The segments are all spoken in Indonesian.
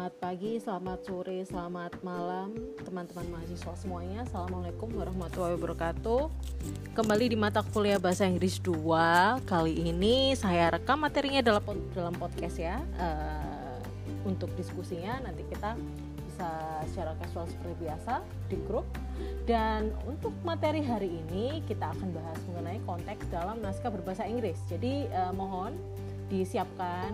Selamat pagi, selamat sore, selamat malam teman-teman mahasiswa semuanya. Assalamualaikum warahmatullahi wabarakatuh. Kembali di mata kuliah bahasa Inggris 2. Kali ini saya rekam materinya dalam dalam podcast ya. Uh, untuk diskusinya nanti kita bisa secara casual seperti biasa di grup. Dan untuk materi hari ini kita akan bahas mengenai konteks dalam naskah berbahasa Inggris. Jadi uh, mohon disiapkan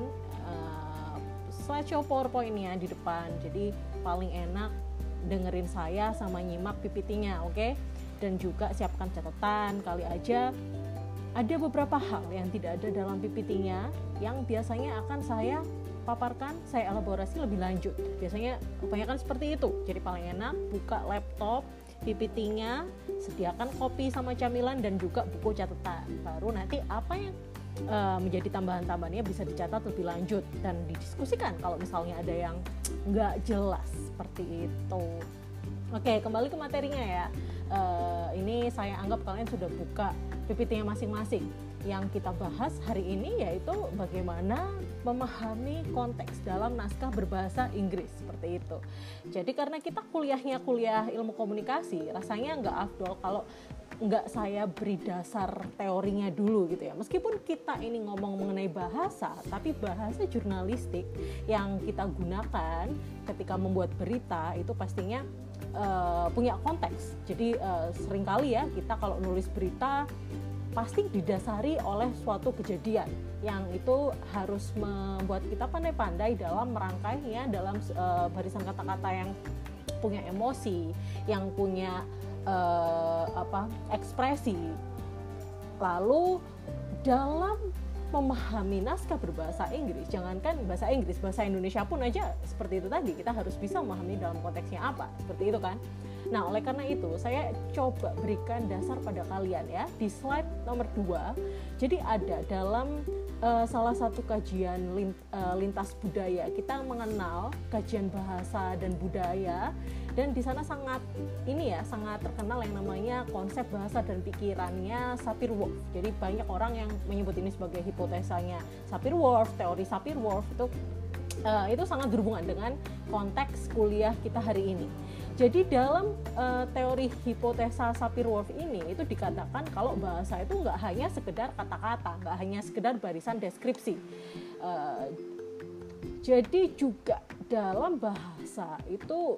slideshow powerpointnya di depan jadi paling enak dengerin saya sama nyimak PPT-nya oke okay? dan juga siapkan catatan kali aja ada beberapa hal yang tidak ada dalam PPT-nya yang biasanya akan saya paparkan, saya elaborasi lebih lanjut. Biasanya kebanyakan seperti itu. Jadi paling enak buka laptop, PPT-nya, sediakan kopi sama camilan dan juga buku catatan. Baru nanti apa yang uh, menjadi tambahan-tambahannya bisa dicatat lebih lanjut dan didiskusikan kalau misalnya ada yang nggak jelas seperti itu. Oke, kembali ke materinya ya. Uh, ini saya anggap kalian sudah buka PPT-nya masing-masing. Yang kita bahas hari ini yaitu bagaimana memahami konteks dalam naskah berbahasa Inggris seperti itu. Jadi karena kita kuliahnya kuliah ilmu komunikasi, rasanya nggak afdol kalau nggak saya beri dasar teorinya dulu gitu ya. Meskipun kita ini ngomong mengenai bahasa tapi bahasa jurnalistik yang kita gunakan ketika membuat berita itu pastinya uh, punya konteks. Jadi uh, sering kali ya kita kalau nulis berita pasti didasari oleh suatu kejadian yang itu harus membuat kita pandai-pandai dalam merangkainya dalam uh, barisan kata-kata yang punya emosi yang punya uh, apa ekspresi. Lalu dalam memahami naskah berbahasa Inggris jangankan bahasa Inggris bahasa Indonesia pun aja seperti itu tadi kita harus bisa memahami dalam konteksnya apa seperti itu kan nah oleh karena itu saya coba berikan dasar pada kalian ya di slide nomor 2 jadi ada dalam uh, salah satu kajian lint, uh, lintas budaya kita mengenal kajian bahasa dan budaya dan di sana sangat ini ya sangat terkenal yang namanya konsep bahasa dan pikirannya Sapir-Whorf jadi banyak orang yang menyebut ini sebagai hipotesanya Sapir-Whorf teori Sapir-Whorf itu uh, itu sangat berhubungan dengan konteks kuliah kita hari ini jadi dalam uh, teori hipotesa Sapir-Whorf ini itu dikatakan kalau bahasa itu nggak hanya sekedar kata-kata, nggak hanya sekedar barisan deskripsi. Uh, jadi juga dalam bahasa itu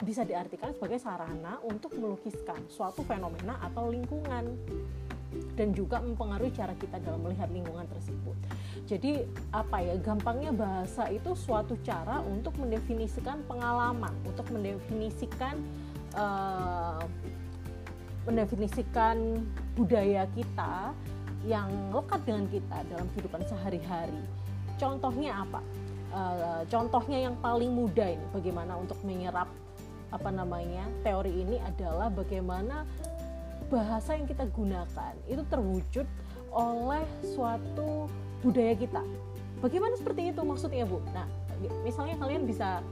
bisa diartikan sebagai sarana untuk melukiskan suatu fenomena atau lingkungan dan juga mempengaruhi cara kita dalam melihat lingkungan tersebut. Jadi apa ya gampangnya bahasa itu suatu cara untuk mendefinisikan pengalaman, untuk mendefinisikan uh, mendefinisikan budaya kita yang lekat dengan kita dalam kehidupan sehari-hari. Contohnya apa? Uh, contohnya yang paling mudah ini bagaimana untuk menyerap apa namanya teori ini adalah bagaimana bahasa yang kita gunakan itu terwujud oleh suatu budaya kita. Bagaimana seperti itu maksudnya Bu? Nah, misalnya kalian bisa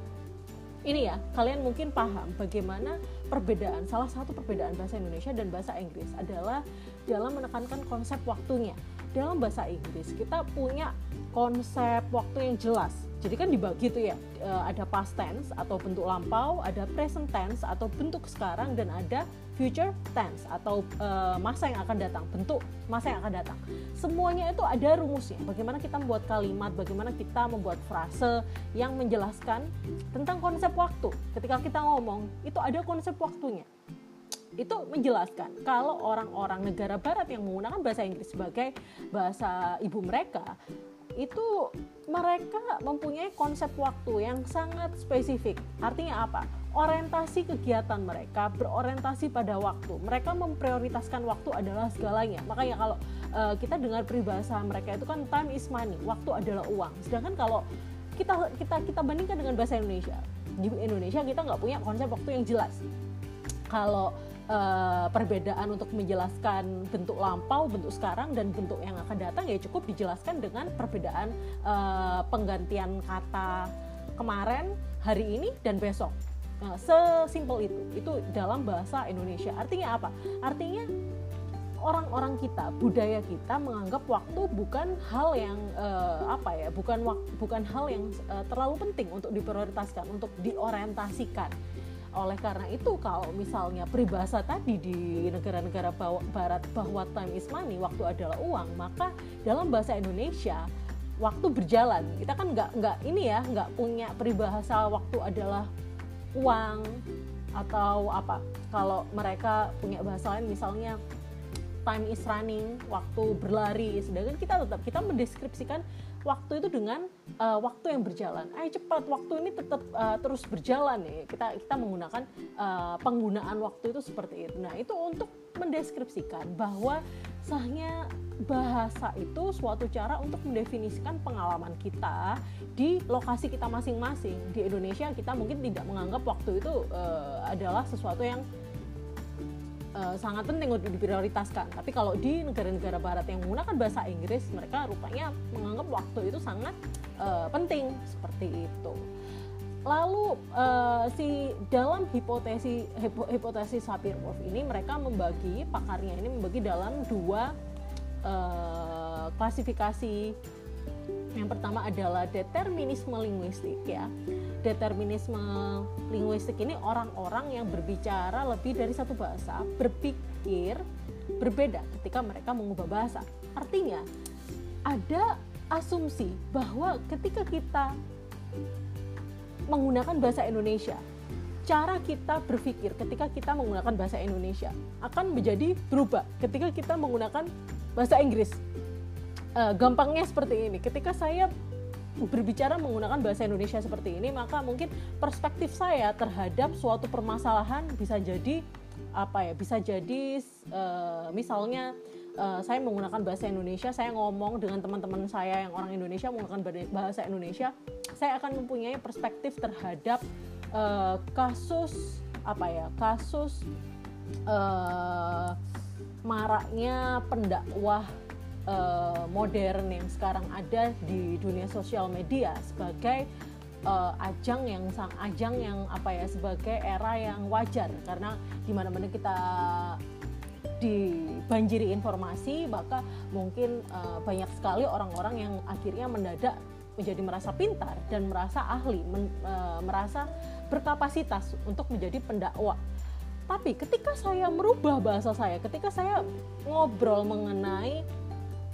ini ya, kalian mungkin paham bagaimana perbedaan salah satu perbedaan bahasa Indonesia dan bahasa Inggris adalah dalam menekankan konsep waktunya. Dalam bahasa Inggris kita punya konsep waktu yang jelas jadi kan dibagi tuh ya eh, ada past tense atau bentuk lampau ada present tense atau bentuk sekarang dan ada future tense atau uh, masa yang akan datang bentuk masa yang akan datang. Semuanya itu ada rumusnya. Bagaimana kita membuat kalimat bagaimana kita membuat frase yang menjelaskan tentang konsep waktu. Ketika kita ngomong itu ada konsep waktunya. Itu menjelaskan kalau orang-orang negara barat yang menggunakan bahasa Inggris sebagai bahasa ibu mereka itu mereka mempunyai konsep waktu yang sangat spesifik. Artinya apa? Orientasi kegiatan mereka berorientasi pada waktu. Mereka memprioritaskan waktu adalah segalanya. Makanya kalau uh, kita dengar peribahasa mereka itu kan time is money, waktu adalah uang. Sedangkan kalau kita kita kita bandingkan dengan bahasa Indonesia, di Indonesia kita nggak punya konsep waktu yang jelas. Kalau uh, perbedaan untuk menjelaskan bentuk lampau, bentuk sekarang dan bentuk yang akan datang ya cukup dijelaskan dengan perbedaan uh, penggantian kata kemarin, hari ini dan besok. Nah, sesimpel itu. Itu dalam bahasa Indonesia. Artinya apa? Artinya orang-orang kita, budaya kita menganggap waktu bukan hal yang uh, apa ya, bukan bukan hal yang uh, terlalu penting untuk diprioritaskan, untuk diorientasikan. Oleh karena itu, kalau misalnya peribahasa tadi di negara-negara barat bahwa time is money, waktu adalah uang, maka dalam bahasa Indonesia waktu berjalan. Kita kan nggak nggak ini ya, nggak punya peribahasa waktu adalah uang atau apa. Kalau mereka punya bahasa lain misalnya time is running, waktu berlari. Sedangkan kita tetap kita mendeskripsikan waktu itu dengan uh, waktu yang berjalan. Ayo cepat, waktu ini tetap uh, terus berjalan ya. Kita kita menggunakan uh, penggunaan waktu itu seperti itu. Nah, itu untuk mendeskripsikan bahwa sahnya bahasa itu suatu cara untuk mendefinisikan pengalaman kita di lokasi kita masing-masing. Di Indonesia kita mungkin tidak menganggap waktu itu uh, adalah sesuatu yang uh, sangat penting untuk diprioritaskan. Tapi kalau di negara-negara barat yang menggunakan bahasa Inggris, mereka rupanya menganggap waktu itu sangat uh, penting seperti itu. Lalu uh, si dalam hipotesis hipotesis Sapir-Whorf ini mereka membagi pakarnya ini membagi dalam dua uh, klasifikasi yang pertama adalah determinisme linguistik ya. Determinisme linguistik ini orang-orang yang berbicara lebih dari satu bahasa berpikir berbeda ketika mereka mengubah bahasa. Artinya ada asumsi bahwa ketika kita menggunakan bahasa Indonesia, cara kita berpikir ketika kita menggunakan bahasa Indonesia akan menjadi berubah ketika kita menggunakan bahasa Inggris uh, gampangnya seperti ini. Ketika saya berbicara menggunakan bahasa Indonesia seperti ini maka mungkin perspektif saya terhadap suatu permasalahan bisa jadi apa ya bisa jadi uh, misalnya uh, saya menggunakan bahasa Indonesia saya ngomong dengan teman-teman saya yang orang Indonesia menggunakan bahasa Indonesia saya akan mempunyai perspektif terhadap uh, kasus apa ya kasus uh, maraknya pendakwah uh, modern yang sekarang ada di dunia sosial media sebagai uh, ajang yang sang ajang yang apa ya sebagai era yang wajar. Karena di mana-mana kita dibanjiri informasi maka mungkin uh, banyak sekali orang-orang yang akhirnya mendadak menjadi merasa pintar dan merasa ahli men, uh, merasa berkapasitas untuk menjadi pendakwah tapi ketika saya merubah bahasa saya ketika saya ngobrol mengenai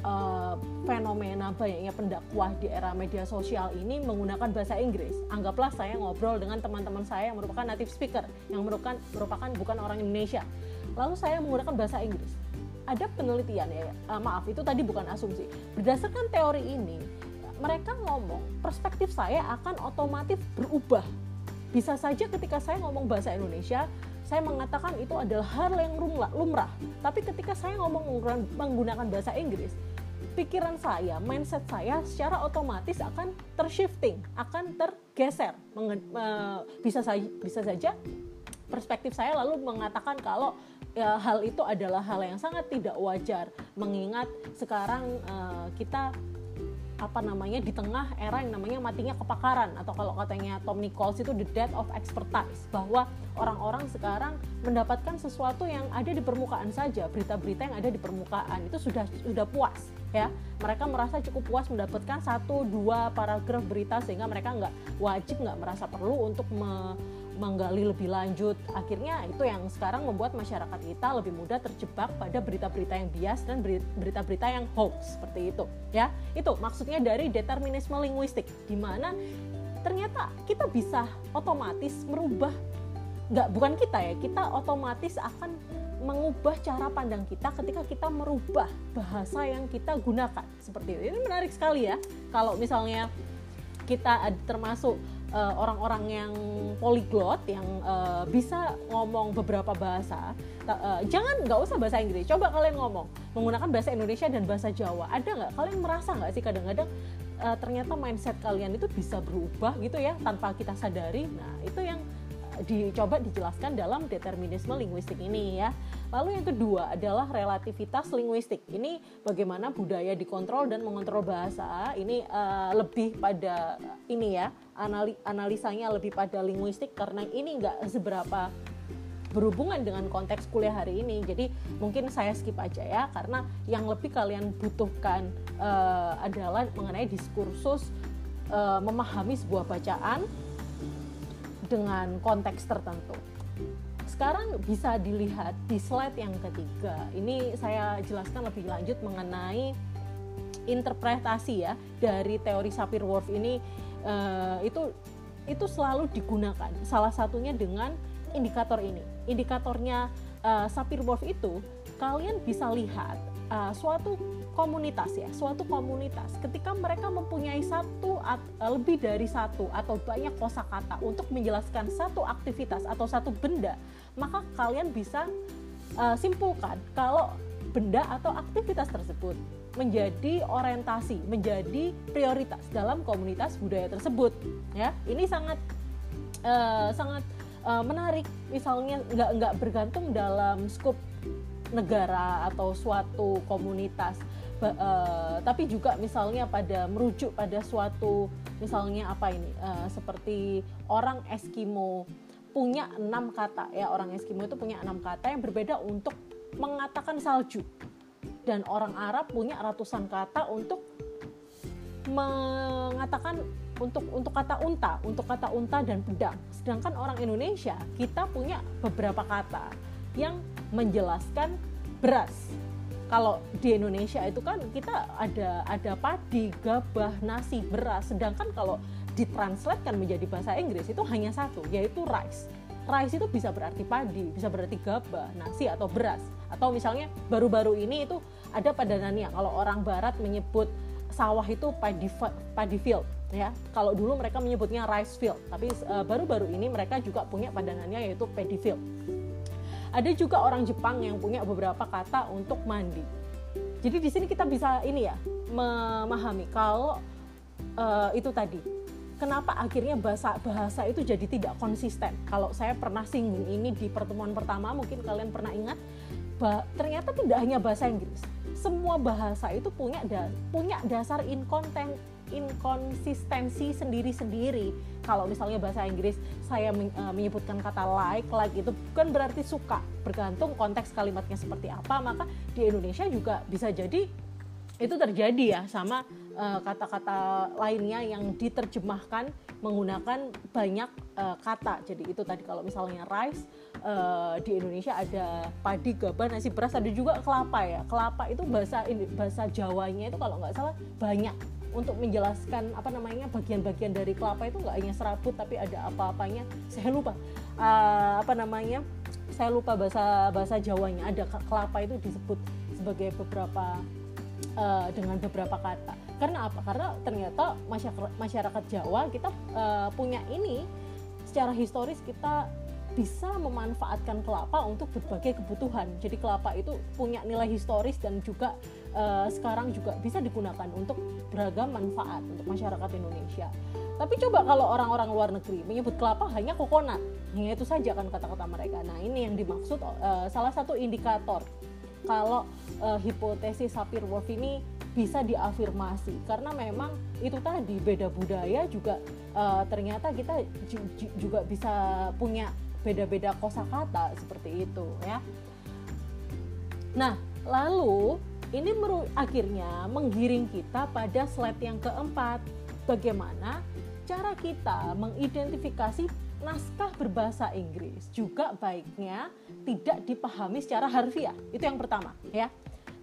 uh, fenomena banyaknya pendakwah di era media sosial ini menggunakan bahasa Inggris. Anggaplah saya ngobrol dengan teman-teman saya yang merupakan native speaker, yang merupakan merupakan bukan orang Indonesia. Lalu saya menggunakan bahasa Inggris. Ada penelitian ya, uh, maaf itu tadi bukan asumsi. Berdasarkan teori ini, mereka ngomong perspektif saya akan otomatis berubah. Bisa saja ketika saya ngomong bahasa Indonesia, saya mengatakan itu adalah hal yang lumrah. Tapi ketika saya ngomong menggunakan bahasa Inggris, pikiran saya, mindset saya secara otomatis akan tershifting, akan tergeser. bisa saja bisa saja perspektif saya lalu mengatakan kalau ya, hal itu adalah hal yang sangat tidak wajar mengingat sekarang uh, kita apa namanya di tengah era yang namanya matinya kepakaran. Atau kalau katanya Tom Nichols itu the death of expertise. Bahwa orang-orang sekarang mendapatkan sesuatu yang ada di permukaan saja. Berita-berita yang ada di permukaan. Itu sudah sudah puas ya. Mereka merasa cukup puas mendapatkan satu dua paragraf berita sehingga mereka nggak wajib nggak merasa perlu untuk me menggali lebih lanjut. Akhirnya itu yang sekarang membuat masyarakat kita lebih mudah terjebak pada berita-berita yang bias dan berita-berita yang hoax seperti itu. Ya, itu maksudnya dari determinisme linguistik, di mana ternyata kita bisa otomatis merubah nggak bukan kita ya kita otomatis akan mengubah cara pandang kita ketika kita merubah bahasa yang kita gunakan seperti itu ini menarik sekali ya kalau misalnya kita termasuk uh, orang-orang yang polyglot yang uh, bisa ngomong beberapa bahasa uh, jangan nggak usah bahasa Inggris. Coba kalian ngomong menggunakan bahasa Indonesia dan bahasa Jawa. Ada nggak? Kalian merasa nggak sih kadang-kadang uh, ternyata mindset kalian itu bisa berubah gitu ya tanpa kita sadari? Nah itu yang dicoba dijelaskan dalam determinisme linguistik ini ya. Lalu yang kedua adalah relativitas linguistik. Ini bagaimana budaya dikontrol dan mengontrol bahasa. Ini uh, lebih pada ini ya, anali analisanya lebih pada linguistik karena ini nggak seberapa berhubungan dengan konteks kuliah hari ini. Jadi mungkin saya skip aja ya karena yang lebih kalian butuhkan uh, adalah mengenai diskursus uh, memahami sebuah bacaan dengan konteks tertentu. Sekarang bisa dilihat di slide yang ketiga. Ini saya jelaskan lebih lanjut mengenai interpretasi ya dari teori Sapir-Whorf ini uh, itu itu selalu digunakan. Salah satunya dengan indikator ini. Indikatornya uh, Sapir-Whorf itu kalian bisa lihat uh, suatu komunitas ya, suatu komunitas ketika mereka mempunyai satu uh, lebih dari satu atau banyak kosakata untuk menjelaskan satu aktivitas atau satu benda, maka kalian bisa uh, simpulkan kalau benda atau aktivitas tersebut menjadi orientasi, menjadi prioritas dalam komunitas budaya tersebut. Ya, ini sangat uh, sangat uh, menarik. Misalnya nggak nggak bergantung dalam skop negara atau suatu komunitas, uh, tapi juga misalnya pada merujuk pada suatu misalnya apa ini uh, seperti orang Eskimo punya enam kata ya orang Eskimo itu punya enam kata yang berbeda untuk mengatakan salju dan orang Arab punya ratusan kata untuk mengatakan untuk untuk kata unta, untuk kata unta dan pedang. Sedangkan orang Indonesia kita punya beberapa kata yang menjelaskan beras. Kalau di Indonesia itu kan kita ada ada padi, gabah, nasi, beras. Sedangkan kalau ditranslatekan menjadi bahasa Inggris itu hanya satu, yaitu rice rice itu bisa berarti padi, bisa berarti gabah, nasi atau beras. Atau misalnya baru-baru ini itu ada padanannya. Kalau orang barat menyebut sawah itu padi padi field ya. Kalau dulu mereka menyebutnya rice field, tapi eh, baru-baru uh, ini mereka juga punya padanannya yaitu paddy field. Ada juga orang Jepang yang punya beberapa kata untuk mandi. Jadi di sini kita bisa ini ya memahami kalau uh, itu tadi kenapa akhirnya bahasa bahasa itu jadi tidak konsisten. Kalau saya pernah singgung ini di pertemuan pertama, mungkin kalian pernah ingat, bah, ternyata tidak hanya bahasa Inggris. Semua bahasa itu punya da, punya dasar inkonten inkonsistensi sendiri-sendiri. Kalau misalnya bahasa Inggris saya uh, menyebutkan kata like, like itu bukan berarti suka, bergantung konteks kalimatnya seperti apa. Maka di Indonesia juga bisa jadi itu terjadi ya sama eh, kata-kata uh, lainnya yang diterjemahkan menggunakan banyak uh, kata. Jadi itu tadi kalau misalnya rice uh, di Indonesia ada padi, gabah, nasi, beras, ada juga kelapa ya. Kelapa itu bahasa bahasa Jawanya itu kalau nggak salah banyak untuk menjelaskan apa namanya bagian-bagian dari kelapa itu nggak hanya serabut tapi ada apa-apanya. Saya lupa uh, apa namanya. Saya lupa bahasa bahasa Jawanya. Ada kelapa itu disebut sebagai beberapa uh, dengan beberapa kata. Karena apa? Karena ternyata masyarakat masyarakat Jawa kita uh, punya ini secara historis kita bisa memanfaatkan kelapa untuk berbagai kebutuhan. Jadi kelapa itu punya nilai historis dan juga uh, sekarang juga bisa digunakan untuk beragam manfaat untuk masyarakat Indonesia. Tapi coba kalau orang-orang luar negeri menyebut kelapa hanya kokonat, hanya itu saja kan kata-kata mereka. Nah ini yang dimaksud uh, salah satu indikator kalau uh, hipotesis Sapir-Whorf ini bisa diafirmasi karena memang itu tadi beda budaya juga uh, ternyata kita juga bisa punya beda-beda kosakata seperti itu ya. Nah, lalu ini meru akhirnya menggiring kita pada slide yang keempat. Bagaimana cara kita mengidentifikasi naskah berbahasa Inggris juga baiknya tidak dipahami secara harfiah. Itu yang pertama, ya.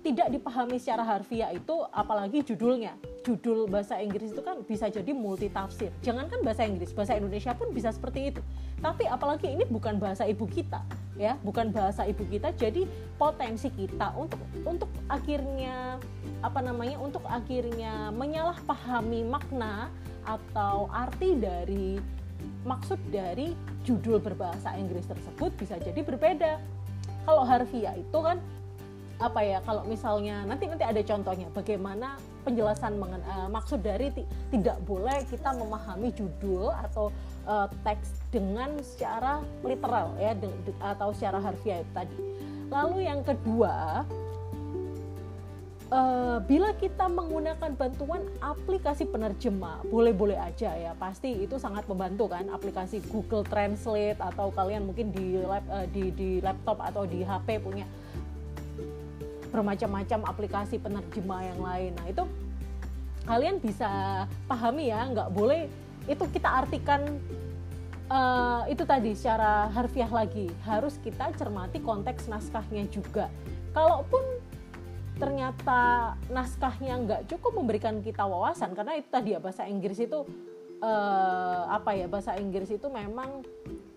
Tidak dipahami secara harfiah itu apalagi judulnya. Judul bahasa Inggris itu kan bisa jadi multi tafsir. Jangankan bahasa Inggris, bahasa Indonesia pun bisa seperti itu. Tapi apalagi ini bukan bahasa ibu kita, ya, bukan bahasa ibu kita. Jadi potensi kita untuk untuk akhirnya apa namanya? Untuk akhirnya menyalahpahami makna atau arti dari maksud dari judul berbahasa Inggris tersebut bisa jadi berbeda. Kalau harfiah itu kan apa ya kalau misalnya nanti nanti ada contohnya bagaimana penjelasan mengen, uh, maksud dari tidak boleh kita memahami judul atau uh, teks dengan secara literal ya de, de, atau secara harfiah tadi. Lalu yang kedua uh, bila kita menggunakan bantuan aplikasi penerjemah boleh-boleh aja ya pasti itu sangat membantu kan aplikasi Google Translate atau kalian mungkin di lap, uh, di, di laptop atau di HP punya bermacam-macam aplikasi penerjemah yang lain nah itu kalian bisa pahami ya nggak boleh itu kita artikan uh, itu tadi secara harfiah lagi. Harus kita cermati konteks naskahnya juga. Kalaupun ternyata naskahnya nggak cukup memberikan kita wawasan karena itu tadi ya bahasa Inggris itu uh, apa ya bahasa Inggris itu memang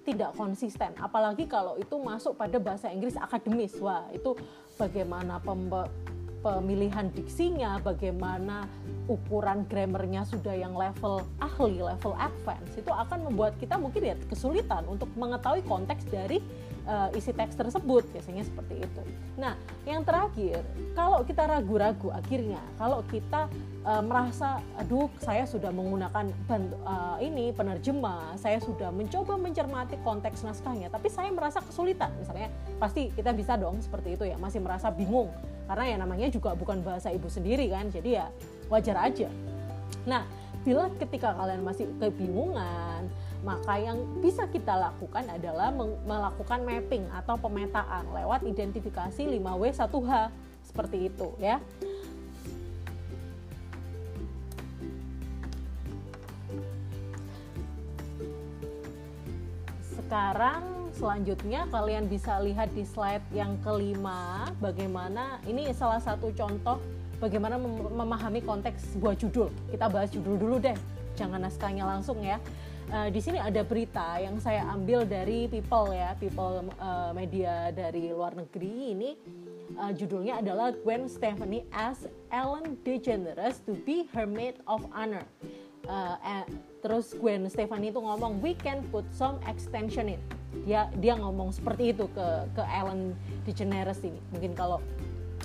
tidak konsisten. Apalagi kalau itu masuk pada bahasa Inggris akademis. Wah itu bagaimana pemilihan diksinya bagaimana ukuran grammarnya sudah yang level ahli level advance itu akan membuat kita mungkin ya kesulitan untuk mengetahui konteks dari uh, isi teks tersebut biasanya seperti itu. Nah, yang terakhir, kalau kita ragu-ragu akhirnya kalau kita uh, merasa aduh saya sudah menggunakan bantu, uh, ini penerjemah, saya sudah mencoba mencermati konteks naskahnya, tapi saya merasa kesulitan misalnya, pasti kita bisa dong seperti itu ya, masih merasa bingung karena ya namanya juga bukan bahasa ibu sendiri kan, jadi ya wajar aja. Nah, bila ketika kalian masih kebingungan, maka yang bisa kita lakukan adalah melakukan mapping atau pemetaan lewat identifikasi 5W1H seperti itu ya. Sekarang selanjutnya kalian bisa lihat di slide yang kelima bagaimana ini salah satu contoh bagaimana memahami konteks sebuah judul. Kita bahas judul dulu deh, jangan naskahnya langsung ya uh, di sini ada berita yang saya ambil dari People ya, People uh, media dari luar negeri ini uh, judulnya adalah Gwen Stefani as Ellen DeGeneres to be her maid of honor. Uh, eh, terus Gwen Stefani itu ngomong we can put some extension in. Dia dia ngomong seperti itu ke ke Ellen DeGeneres ini. Mungkin kalau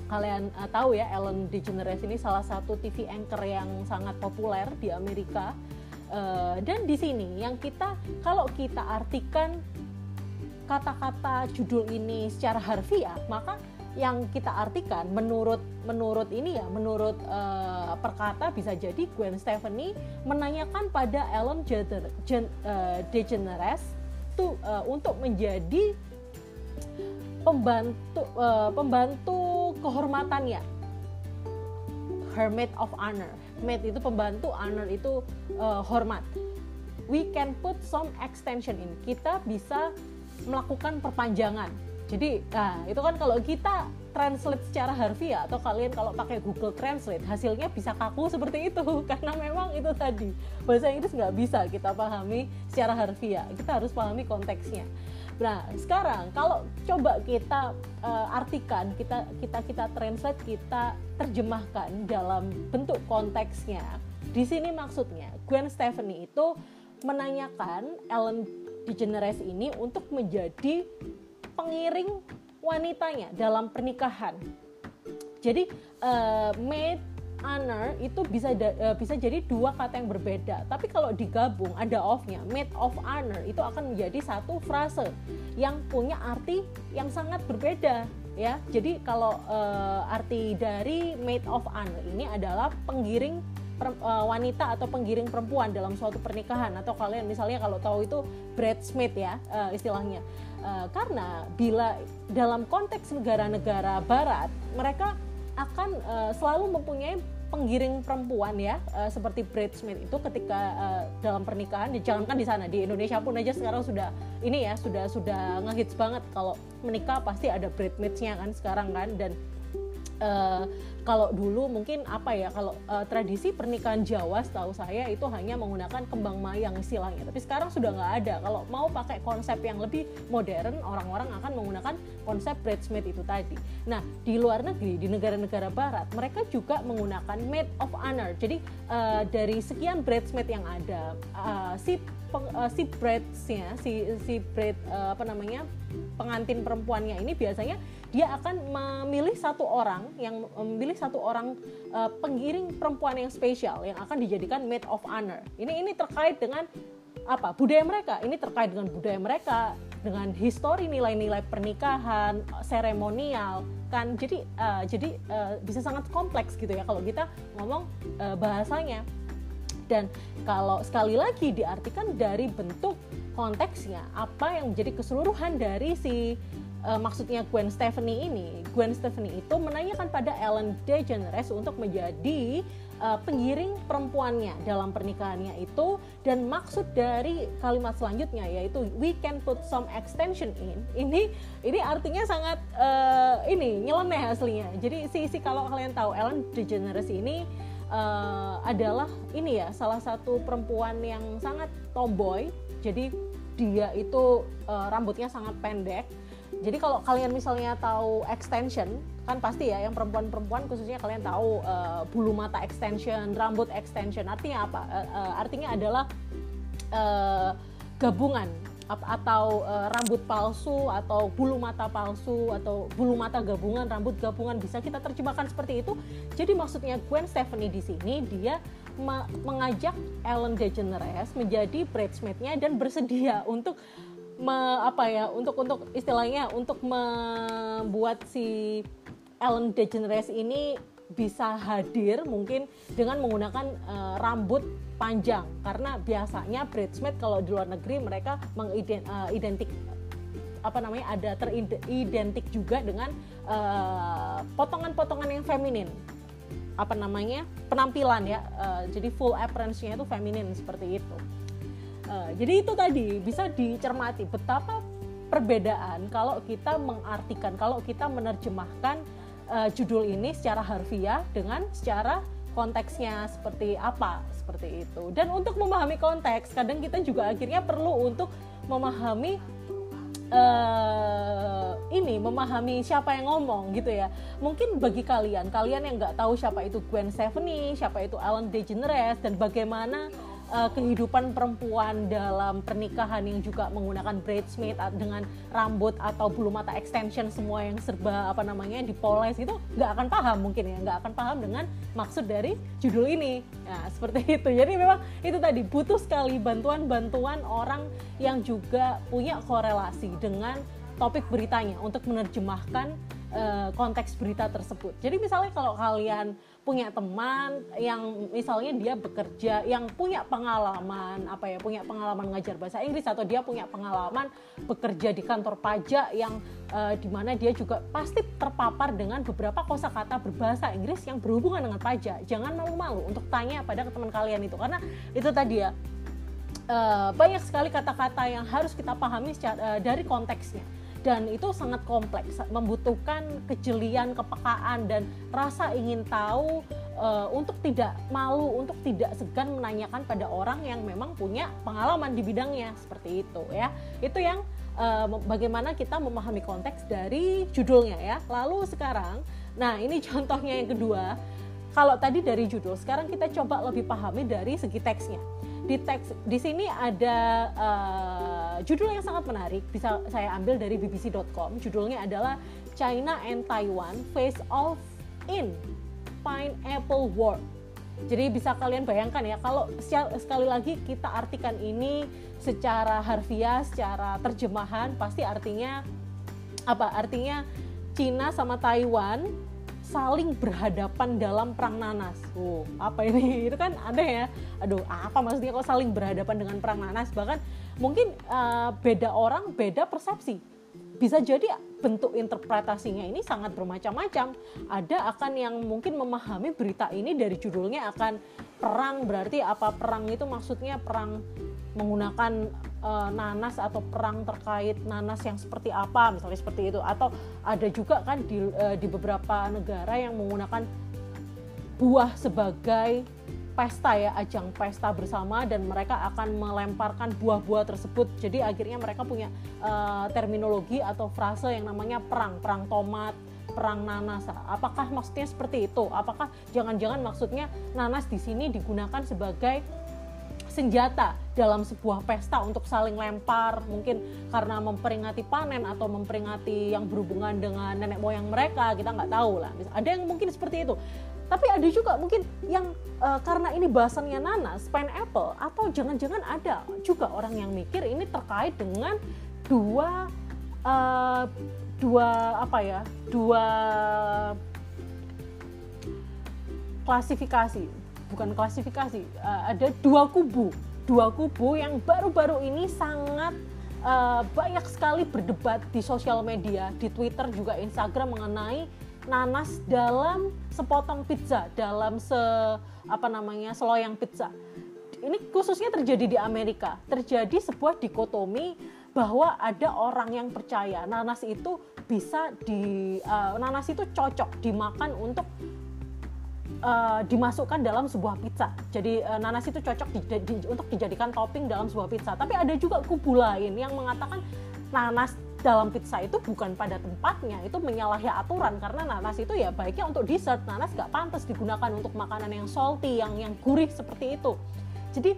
kalian uh, tahu ya Ellen DeGeneres ini salah satu TV anchor yang sangat populer di Amerika Uh, dan di sini yang kita kalau kita artikan kata-kata judul ini secara harfiah, maka yang kita artikan menurut menurut ini ya menurut uh, perkata bisa jadi Gwen Stefani menanyakan pada Ellen Jeter, Gen, uh, DeGeneres tuh uh, untuk menjadi pembantu uh, pembantu kehormatannya. Hermit of Honor maid itu pembantu, honor itu uh, hormat. We can put some extension in. Kita bisa melakukan perpanjangan. Jadi, nah, itu kan kalau kita translate secara harfiah atau kalian kalau pakai Google Translate hasilnya bisa kaku seperti itu karena memang itu tadi bahasa Inggris nggak bisa kita pahami secara harfiah. Kita harus pahami konteksnya. Nah, sekarang kalau coba kita uh, artikan, kita kita kita translate, kita terjemahkan dalam bentuk konteksnya. Di sini maksudnya Gwen Stefani itu menanyakan Ellen DeGeneres ini untuk menjadi pengiring wanitanya dalam pernikahan. Jadi uh, honor itu bisa uh, bisa jadi dua kata yang berbeda. Tapi kalau digabung ada of-nya, made of honor itu akan menjadi satu frase yang punya arti yang sangat berbeda ya. Jadi kalau uh, arti dari made of honor ini adalah penggiring per, uh, wanita atau penggiring perempuan dalam suatu pernikahan atau kalian misalnya kalau tahu itu bridesmaid ya uh, istilahnya. Uh, karena bila dalam konteks negara-negara barat mereka akan uh, selalu mempunyai penggiring perempuan ya uh, seperti bridesmaid itu ketika uh, dalam pernikahan dijalankan di sana. Di Indonesia pun aja sekarang sudah ini ya sudah sudah ngehits banget. Kalau menikah pasti ada bridesmaidsnya kan sekarang kan. Dan uh, kalau dulu mungkin apa ya kalau uh, tradisi pernikahan Jawa setahu saya itu hanya menggunakan kembang mayang istilahnya. Tapi sekarang sudah nggak ada. Kalau mau pakai konsep yang lebih modern orang-orang akan menggunakan konsep bridesmaid itu tadi. Nah di luar negeri di negara-negara barat mereka juga menggunakan maid of honor. Jadi uh, dari sekian bridesmaid yang ada uh, si peng, uh, si bridesnya si si bride uh, apa namanya pengantin perempuannya ini biasanya dia akan memilih satu orang yang memilih satu orang uh, pengiring perempuan yang spesial yang akan dijadikan maid of honor. Ini ini terkait dengan apa? Budaya mereka. Ini terkait dengan budaya mereka dengan histori nilai-nilai pernikahan seremonial kan? Jadi uh, jadi uh, bisa sangat kompleks gitu ya kalau kita ngomong uh, bahasanya. Dan kalau sekali lagi diartikan dari bentuk konteksnya apa yang menjadi keseluruhan dari si uh, maksudnya Gwen Stefani ini Gwen Stefani itu menanyakan pada Ellen DeGeneres untuk menjadi uh, pengiring perempuannya dalam pernikahannya itu. Dan maksud dari kalimat selanjutnya yaitu we can put some extension in. Ini ini artinya sangat uh, ini nyeleneh aslinya. Jadi si si kalau kalian tahu Ellen DeGeneres ini uh, adalah ini ya salah satu perempuan yang sangat tomboy. Jadi dia itu uh, rambutnya sangat pendek jadi kalau kalian misalnya tahu extension kan pasti ya yang perempuan-perempuan khususnya kalian tahu uh, bulu mata extension rambut extension artinya apa? Uh, uh, artinya adalah uh, gabungan atau uh, rambut palsu atau bulu mata palsu atau bulu mata gabungan rambut gabungan bisa kita terjemahkan seperti itu. Jadi maksudnya Gwen Stefani di sini dia mengajak Ellen DeGeneres menjadi bridesmaidnya dan bersedia untuk me, apa ya untuk untuk istilahnya untuk membuat si Ellen DeGeneres ini bisa hadir mungkin dengan menggunakan uh, rambut panjang. Karena biasanya bridesmaid kalau di luar negeri mereka mengidentik uh, apa namanya ada teridentik juga dengan eh, potongan-potongan uh, yang feminin. Apa namanya penampilan ya uh, jadi full appearance-nya itu feminin seperti itu Uh, jadi itu tadi bisa dicermati betapa perbedaan kalau kita mengartikan, kalau kita menerjemahkan uh, judul ini secara harfiah dengan secara konteksnya seperti apa, seperti itu. Dan untuk memahami konteks, kadang kita juga akhirnya perlu untuk memahami uh, ini memahami siapa yang ngomong gitu ya mungkin bagi kalian kalian yang nggak tahu siapa itu Gwen Stefani siapa itu Ellen DeGeneres dan bagaimana uh, kehidupan perempuan dalam pernikahan yang juga menggunakan bridesmaid dengan rambut atau bulu mata extension semua yang serba apa namanya dipoles itu nggak akan paham mungkin ya. Nggak akan paham dengan maksud dari judul ini. Nah seperti itu. Jadi memang itu tadi butuh sekali bantuan-bantuan orang yang juga punya korelasi dengan topik beritanya untuk menerjemahkan uh, konteks berita tersebut. Jadi misalnya kalau kalian punya teman yang misalnya dia bekerja yang punya pengalaman apa ya punya pengalaman ngajar bahasa Inggris atau dia punya pengalaman bekerja di kantor pajak yang uh, eh, di mana dia juga pasti terpapar dengan beberapa kosakata berbahasa Inggris yang berhubungan dengan pajak. Jangan malu-malu untuk tanya pada teman kalian itu karena itu tadi ya uh, banyak sekali kata-kata yang harus kita pahami secara, uh, dari konteksnya dan itu sangat kompleks membutuhkan kejelian kepekaan dan rasa ingin tahu uh, untuk tidak malu untuk tidak segan menanyakan pada orang yang memang punya pengalaman di bidangnya seperti itu ya. Itu yang uh, bagaimana kita memahami konteks dari judulnya ya. Lalu sekarang nah ini contohnya yang kedua. Kalau tadi dari judul sekarang kita coba lebih pahami dari segi teksnya di teks di sini ada uh, judul yang sangat menarik bisa saya ambil dari bbc.com judulnya adalah China and Taiwan face off in pineapple war jadi bisa kalian bayangkan ya kalau sekali lagi kita artikan ini secara harfiah secara terjemahan pasti artinya apa? Artinya Cina sama Taiwan saling berhadapan dalam perang nanas. Oh, apa ini? Itu kan aneh ya. Aduh, apa maksudnya kok saling berhadapan dengan perang nanas? Bahkan mungkin uh, beda orang, beda persepsi. Bisa jadi bentuk interpretasinya ini sangat bermacam-macam. Ada akan yang mungkin memahami berita ini dari judulnya akan perang berarti apa perang itu maksudnya perang menggunakan uh, nanas atau perang terkait nanas yang seperti apa misalnya seperti itu. Atau ada juga kan di uh, di beberapa negara yang menggunakan buah sebagai pesta ya ajang pesta bersama dan mereka akan melemparkan buah-buah tersebut. Jadi akhirnya mereka punya uh, terminologi atau frase yang namanya perang perang tomat perang nanas. Apakah maksudnya seperti itu? Apakah jangan-jangan maksudnya nanas di sini digunakan sebagai senjata dalam sebuah pesta untuk saling lempar mungkin karena memperingati panen atau memperingati yang berhubungan dengan nenek moyang mereka kita nggak tahu lah. Ada yang mungkin seperti itu. Tapi ada juga mungkin yang uh, karena ini bahasannya nanas pineapple atau jangan-jangan ada juga orang yang mikir ini terkait dengan dua uh, dua apa ya dua klasifikasi bukan klasifikasi uh, ada dua kubu. Dua kubu yang baru-baru ini sangat uh, banyak sekali berdebat di sosial media di Twitter juga Instagram mengenai nanas dalam sepotong pizza dalam se apa namanya seloyang pizza. Ini khususnya terjadi di Amerika. Terjadi sebuah dikotomi bahwa ada orang yang percaya nanas itu bisa di uh, nanas itu cocok dimakan untuk uh, dimasukkan dalam sebuah pizza. Jadi uh, nanas itu cocok di, di, untuk dijadikan topping dalam sebuah pizza. Tapi ada juga kubu lain yang mengatakan nanas dalam pizza itu bukan pada tempatnya, itu menyalahi aturan karena nanas itu ya baiknya untuk dessert. Nanas gak pantas digunakan untuk makanan yang salty, yang yang gurih seperti itu. Jadi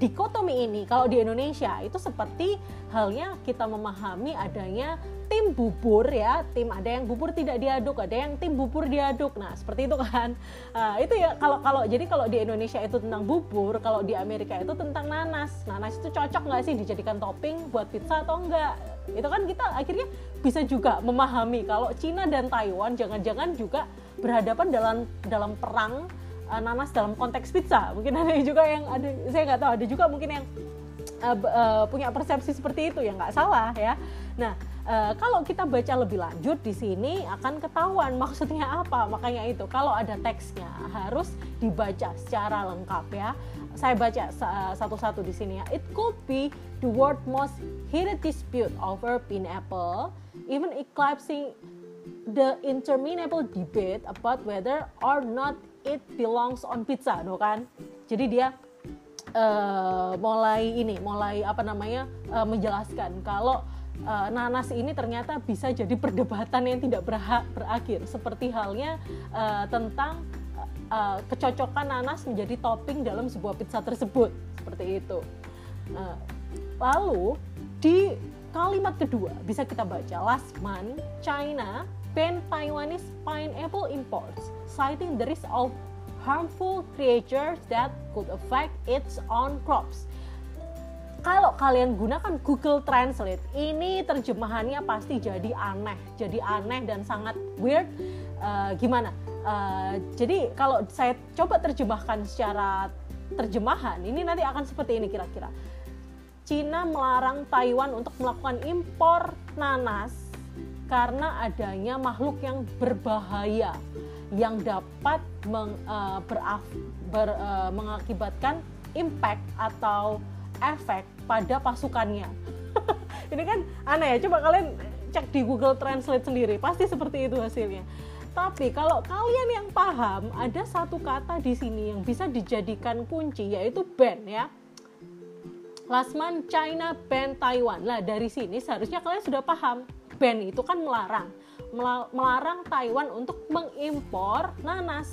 dikotomi ini kalau di Indonesia itu seperti halnya kita memahami adanya tim bubur ya tim ada yang bubur tidak diaduk ada yang tim bubur diaduk. Nah seperti itu kan. Uh, itu ya kalau kalau jadi kalau di Indonesia itu tentang bubur kalau di Amerika itu tentang nanas. Nanas itu cocok nggak sih dijadikan topping buat pizza atau enggak itu kan kita akhirnya bisa juga memahami kalau Cina dan Taiwan jangan-jangan juga berhadapan dalam dalam perang uh, nanas dalam konteks pizza. Mungkin ada juga yang ada saya nggak tahu ada juga mungkin yang uh, uh, punya persepsi seperti itu ya nggak salah ya. Nah Uh, kalau kita baca lebih lanjut di sini akan ketahuan maksudnya apa. Makanya itu kalau ada teksnya harus dibaca secara lengkap ya. Saya baca satu-satu di sini ya. It could be the world most heated dispute over pineapple even eclipsing the interminable debate about whether or not it belongs on pizza, no kan? Jadi dia uh, mulai ini, mulai apa namanya uh, menjelaskan kalau uh, nanas ini ternyata bisa jadi perdebatan yang tidak berhak berakhir, seperti halnya uh, tentang uh, kecocokan nanas menjadi topping dalam sebuah pizza tersebut, seperti itu. Uh, lalu di kalimat kedua bisa kita baca last month China ban Taiwanese pineapple imports, citing the risk of harmful creatures that could affect its own crops. Kalau kalian gunakan Google Translate, ini terjemahannya pasti jadi aneh, jadi aneh dan sangat weird. Uh, gimana? Uh, jadi kalau saya coba terjemahkan secara terjemahan, ini nanti akan seperti ini kira-kira. Cina melarang Taiwan untuk melakukan impor nanas karena adanya makhluk yang berbahaya yang dapat meng, uh, beraf, ber, uh, mengakibatkan impact atau efek pada pasukannya. Ini kan aneh ya, coba kalian cek di Google Translate sendiri, pasti seperti itu hasilnya. Tapi kalau kalian yang paham, ada satu kata di sini yang bisa dijadikan kunci yaitu ban ya. Lasman China ban Taiwan. Lah dari sini seharusnya kalian sudah paham ban itu kan melarang. Melarang Taiwan untuk mengimpor nanas.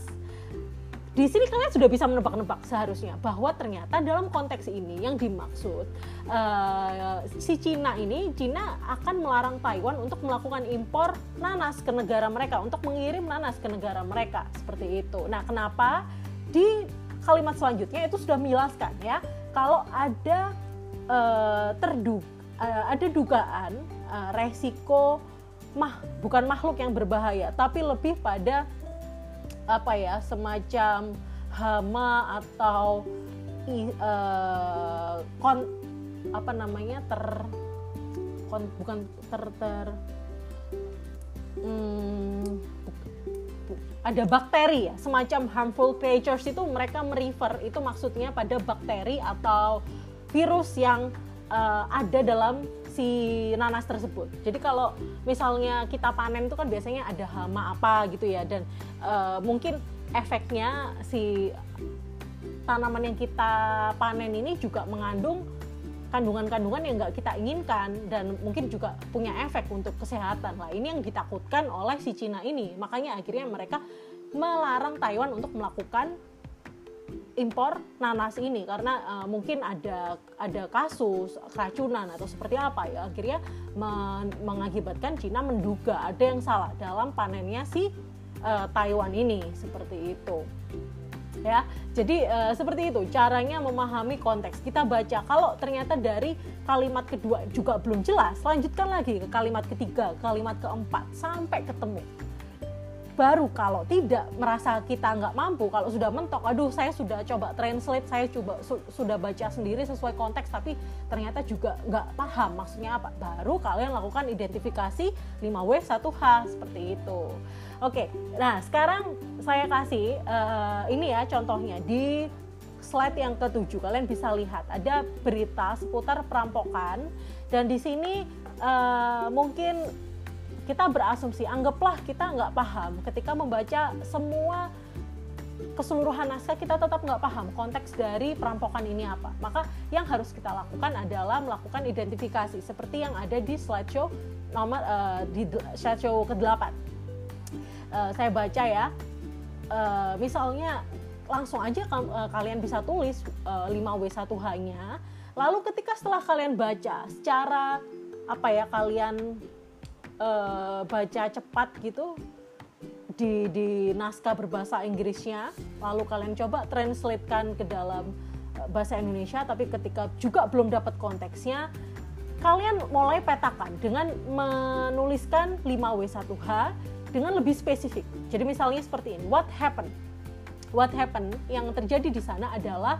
Di sini kalian sudah bisa menebak-nebak seharusnya bahwa ternyata dalam konteks ini yang dimaksud uh, si Cina ini Cina akan melarang Taiwan untuk melakukan impor nanas ke negara mereka untuk mengirim nanas ke negara mereka seperti itu. Nah, kenapa? Di kalimat selanjutnya itu sudah menjelaskan ya kalau ada uh, terdu uh, ada dugaan uh, resiko mah bukan makhluk yang berbahaya tapi lebih pada apa ya semacam hama atau uh, kon apa namanya ter kon, bukan ter ter hmm, ada bakteri ya semacam harmful creatures itu mereka merefer itu maksudnya pada bakteri atau virus yang uh, ada dalam si nanas tersebut. Jadi kalau misalnya kita panen itu kan biasanya ada hama apa gitu ya dan uh, mungkin efeknya si tanaman yang kita panen ini juga mengandung kandungan-kandungan yang nggak kita inginkan dan mungkin juga punya efek untuk kesehatan lah ini yang ditakutkan oleh si Cina ini makanya akhirnya mereka melarang Taiwan untuk melakukan impor nanas ini karena uh, mungkin ada ada kasus keracunan atau seperti apa ya akhirnya men mengakibatkan Cina menduga ada yang salah dalam panennya si uh, Taiwan ini seperti itu. Ya jadi uh, seperti itu caranya memahami konteks. Kita baca kalau ternyata dari kalimat kedua juga belum jelas lanjutkan lagi ke kalimat ketiga kalimat keempat sampai ketemu baru kalau tidak merasa kita nggak mampu kalau sudah mentok aduh saya sudah coba translate saya coba su sudah baca sendiri sesuai konteks tapi ternyata juga nggak paham. Maksudnya apa? Baru kalian lakukan identifikasi 5W 1H seperti itu. Oke nah sekarang saya kasih uh, ini ya contohnya. Di slide yang ketujuh kalian bisa lihat ada berita seputar perampokan. Dan di sini uh, mungkin kita berasumsi anggaplah kita nggak paham. Ketika membaca semua keseluruhan naskah kita tetap nggak paham konteks dari perampokan ini apa. Maka yang harus kita lakukan adalah melakukan identifikasi seperti yang ada di slideshow nomor uh, di slideshow ke-8 uh, saya baca ya. Uh, misalnya langsung aja uh, kalian bisa tulis uh, 5W1H nya lalu ketika setelah kalian baca secara apa ya kalian uh, baca cepat gitu di di naskah berbahasa Inggrisnya lalu kalian coba translatekan ke dalam uh, bahasa Indonesia tapi ketika juga belum dapat konteksnya kalian mulai petakan dengan menuliskan 5W1H dengan lebih spesifik. Jadi misalnya seperti ini, what happened? What happened yang terjadi di sana adalah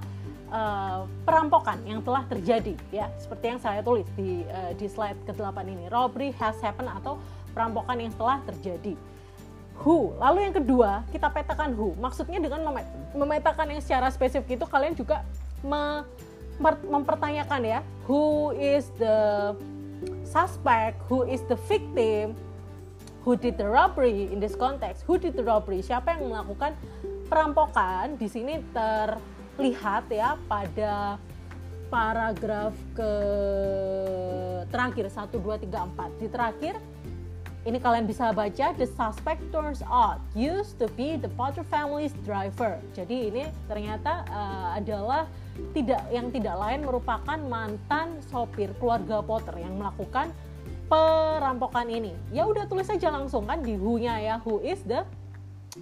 uh, perampokan yang telah terjadi ya. Seperti yang saya tulis di uh, di slide ke-8 ini. Robbery has happened atau perampokan yang telah terjadi. Who? Lalu yang kedua kita petakan who. Maksudnya dengan memetakan yang secara spesifik itu kalian juga me mempertanyakan ya. Who is the suspect? Who is the victim? Who did the robbery in this context? Who did the robbery? Siapa yang melakukan perampokan? Di sini ter lihat ya pada paragraf ke terakhir 1 2 3 4 di terakhir ini kalian bisa baca the suspect turns out used to be the Potter family's driver. Jadi ini ternyata uh, adalah tidak yang tidak lain merupakan mantan sopir keluarga Potter yang melakukan perampokan ini. Ya udah tulis saja langsung kan di who-nya ya who is the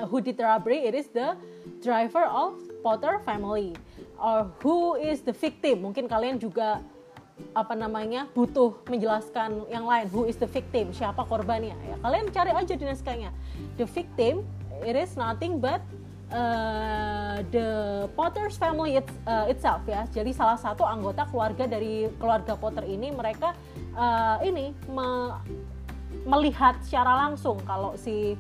who did robbery it is the driver of Potter family. Or who is the victim? Mungkin kalian juga apa namanya butuh menjelaskan yang lain. Who is the victim? Siapa korbannya? Ya kalian cari aja di naskahnya. The victim it is nothing but uh, the Potter's family it, uh, itself ya. Jadi salah satu anggota keluarga dari keluarga Potter ini mereka uh, ini me, melihat secara langsung kalau si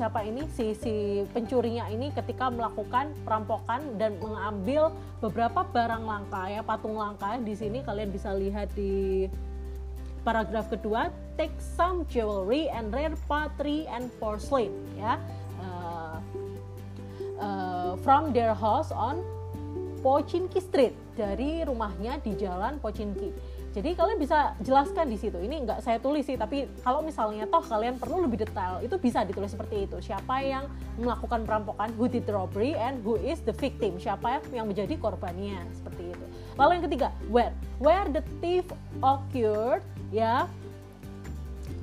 siapa ini si si pencurinya ini ketika melakukan perampokan dan mengambil beberapa barang langka ya patung langka. Di sini kalian bisa lihat di paragraf kedua take some jewelry and rare pottery and porcelain ya. Uh, uh, from their house on Pochinki Street dari rumahnya di jalan Pochinki jadi kalian bisa jelaskan di situ. Ini nggak saya tulis sih, tapi kalau misalnya toh kalian perlu lebih detail, itu bisa ditulis seperti itu. Siapa yang melakukan perampokan, who did robbery, and who is the victim. Siapa yang menjadi korbannya, seperti itu. Lalu yang ketiga, where, where the thief occurred, ya.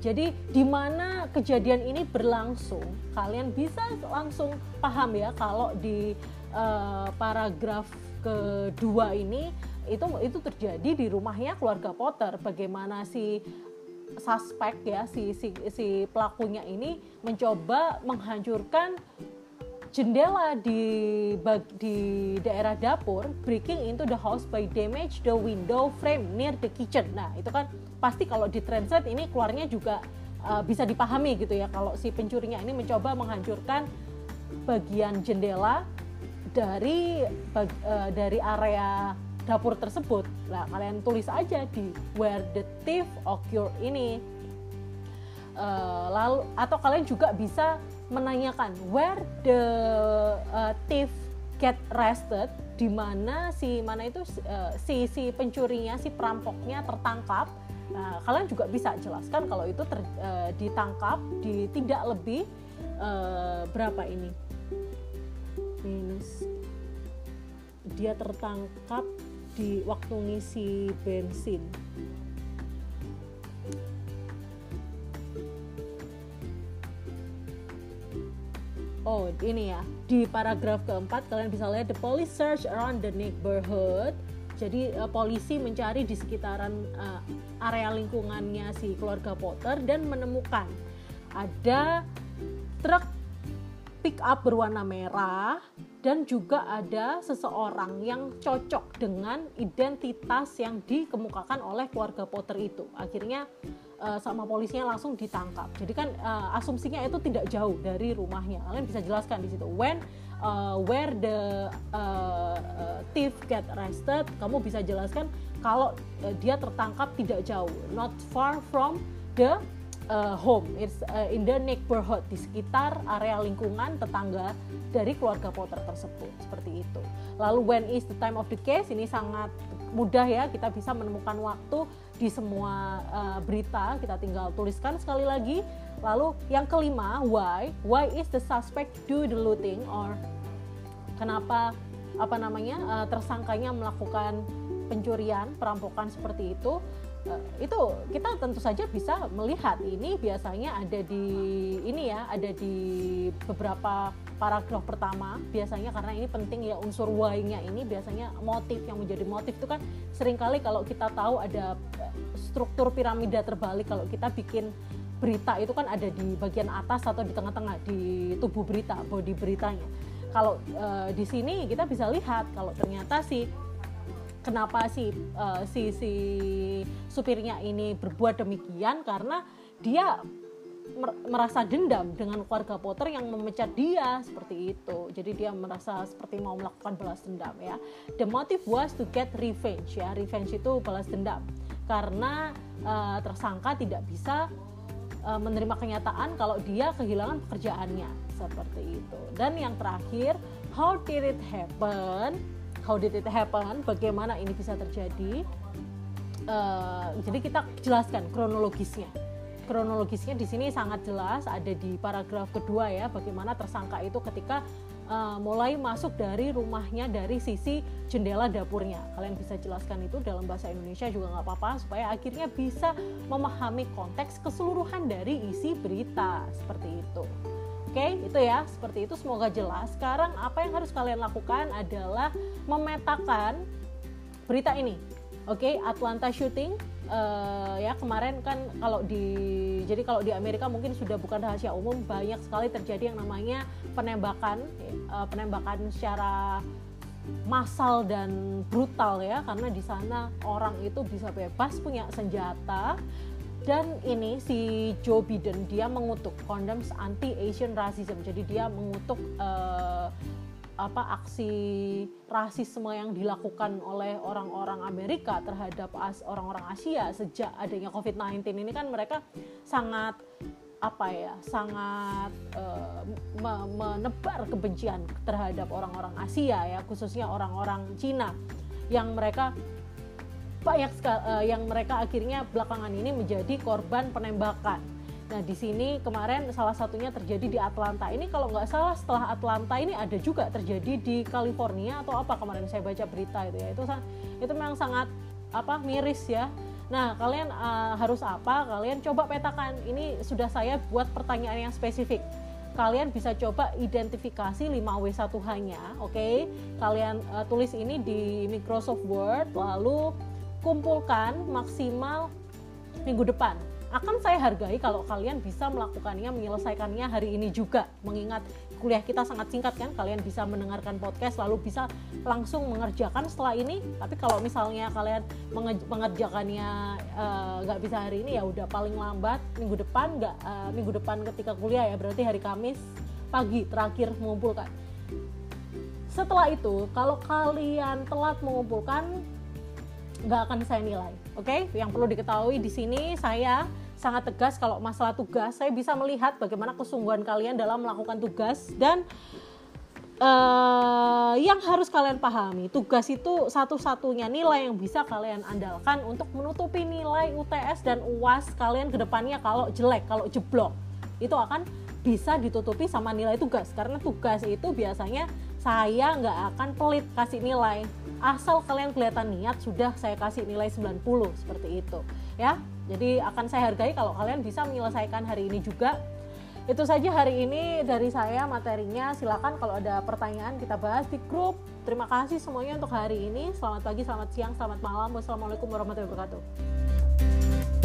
Jadi di mana kejadian ini berlangsung, kalian bisa langsung paham ya kalau di uh, paragraf kedua ini itu itu terjadi di rumahnya keluarga Potter. Bagaimana si suspek ya si si si pelakunya ini mencoba menghancurkan jendela di di daerah dapur breaking into the house by damage the window frame near the kitchen. Nah itu kan pasti kalau di translate ini keluarnya juga uh, bisa dipahami gitu ya kalau si pencurinya ini mencoba menghancurkan bagian jendela dari bag, uh, dari area dapur tersebut. Nah, kalian tulis aja di where the thief occur ini. Uh, lalu atau kalian juga bisa menanyakan where the uh, thief get arrested di mana si mana itu uh, si si pencurinya si perampoknya tertangkap nah, kalian juga bisa jelaskan kalau itu ter, uh, ditangkap di tidak lebih uh, berapa ini minus dia tertangkap di waktu ngisi bensin. Oh ini ya. Di paragraf keempat kalian bisa lihat the police search around the neighborhood. Jadi uh, polisi mencari di sekitaran uh, area lingkungannya si keluarga Potter dan menemukan ada truk pick up berwarna merah dan juga ada seseorang yang cocok dengan identitas yang dikemukakan oleh keluarga Potter itu. Akhirnya uh, sama polisinya langsung ditangkap. Jadi kan uh, asumsinya itu tidak jauh dari rumahnya. Kalian bisa jelaskan di situ. When uh, where the uh, thief get arrested, kamu bisa jelaskan kalau dia tertangkap tidak jauh, not far from the uh, home, it's uh, in the neighborhood di sekitar area lingkungan tetangga dari keluarga Potter tersebut. Seperti itu. Lalu when is the time of the case ini sangat mudah ya. Kita bisa menemukan waktu di semua uh, berita. Kita tinggal tuliskan sekali lagi. Lalu yang kelima why? Why is the suspect do the looting? Or kenapa apa namanya uh, tersangkanya melakukan pencurian perampokan seperti itu itu kita tentu saja bisa melihat ini biasanya ada di ini ya ada di beberapa paragraf pertama. Biasanya karena ini penting ya unsur why-nya ini biasanya motif yang menjadi motif itu kan sering kali kalau kita tahu ada eh, struktur piramida terbalik kalau kita bikin berita itu kan ada di bagian atas atau di tengah-tengah di tubuh berita body beritanya. Kalau e, di sini kita bisa lihat kalau ternyata si kenapa si uh, si si supirnya ini berbuat demikian karena dia merasa dendam dengan keluarga Potter yang memecat dia seperti itu. Jadi dia merasa seperti mau melakukan balas dendam ya. The motive was to get revenge ya. Revenge itu balas dendam karena uh, tersangka tidak bisa uh, menerima kenyataan kalau dia kehilangan pekerjaannya seperti itu. Dan yang terakhir, how did it happen? How did it happen, bagaimana ini bisa terjadi. Uh, jadi kita jelaskan kronologisnya. Kronologisnya di sini sangat jelas ada di paragraf kedua ya, bagaimana tersangka itu ketika uh, mulai masuk dari rumahnya dari sisi jendela dapurnya. Kalian bisa jelaskan itu dalam bahasa Indonesia juga nggak apa-apa supaya akhirnya bisa memahami konteks keseluruhan dari isi berita seperti itu. Oke, itu ya, seperti itu semoga jelas. Sekarang apa yang harus kalian lakukan adalah memetakan berita ini. Oke, Atlanta shooting uh, ya kemarin kan kalau di jadi kalau di Amerika mungkin sudah bukan rahasia umum banyak sekali terjadi yang namanya penembakan uh, penembakan secara massal dan brutal ya karena di sana orang itu bisa bebas punya senjata dan ini si Joe Biden dia mengutuk condemns anti Asian racism. Jadi dia mengutuk uh, apa aksi rasisme yang dilakukan oleh orang-orang Amerika terhadap orang-orang Asia sejak adanya COVID-19 ini kan mereka sangat apa ya sangat uh, menebar kebencian terhadap orang-orang Asia ya khususnya orang-orang Cina yang mereka banyak sekali uh, yang mereka akhirnya belakangan ini menjadi korban penembakan. Nah di sini kemarin salah satunya terjadi di Atlanta. Ini kalau nggak salah setelah Atlanta ini ada juga terjadi di California atau apa kemarin saya baca berita itu ya itu itu memang sangat apa miris ya. Nah kalian uh, harus apa? Kalian coba petakan. Ini sudah saya buat pertanyaan yang spesifik kalian bisa coba identifikasi 5W1H-nya, oke? Okay? Kalian uh, tulis ini di Microsoft Word, lalu kumpulkan maksimal minggu depan. Akan saya hargai kalau kalian bisa melakukannya, menyelesaikannya hari ini juga. Mengingat kuliah kita sangat singkat kan, kalian bisa mendengarkan podcast lalu bisa langsung mengerjakan setelah ini. Tapi kalau misalnya kalian mengerjakannya eh, nggak uh, bisa hari ini ya udah paling lambat minggu depan nggak uh, minggu depan ketika kuliah ya berarti hari Kamis pagi terakhir mengumpulkan. Setelah itu, kalau kalian telat mengumpulkan nggak akan saya nilai. Oke, okay? yang perlu diketahui di sini saya sangat tegas kalau masalah tugas saya bisa melihat bagaimana kesungguhan kalian dalam melakukan tugas dan uh, yang harus kalian pahami tugas itu satu-satunya nilai yang bisa kalian andalkan untuk menutupi nilai UTS dan UAS kalian ke depannya kalau jelek kalau jeblok itu akan bisa ditutupi sama nilai tugas. Karena tugas itu biasanya saya nggak akan pelit kasih nilai. Asal kalian kelihatan niat sudah saya kasih nilai 90 seperti itu. Ya jadi akan saya hargai kalau kalian bisa menyelesaikan hari ini juga. Itu saja hari ini dari saya materinya. Silakan kalau ada pertanyaan kita bahas di grup. Terima kasih semuanya untuk hari ini. Selamat pagi selamat siang selamat malam. Wassalamualaikum warahmatullahi wabarakatuh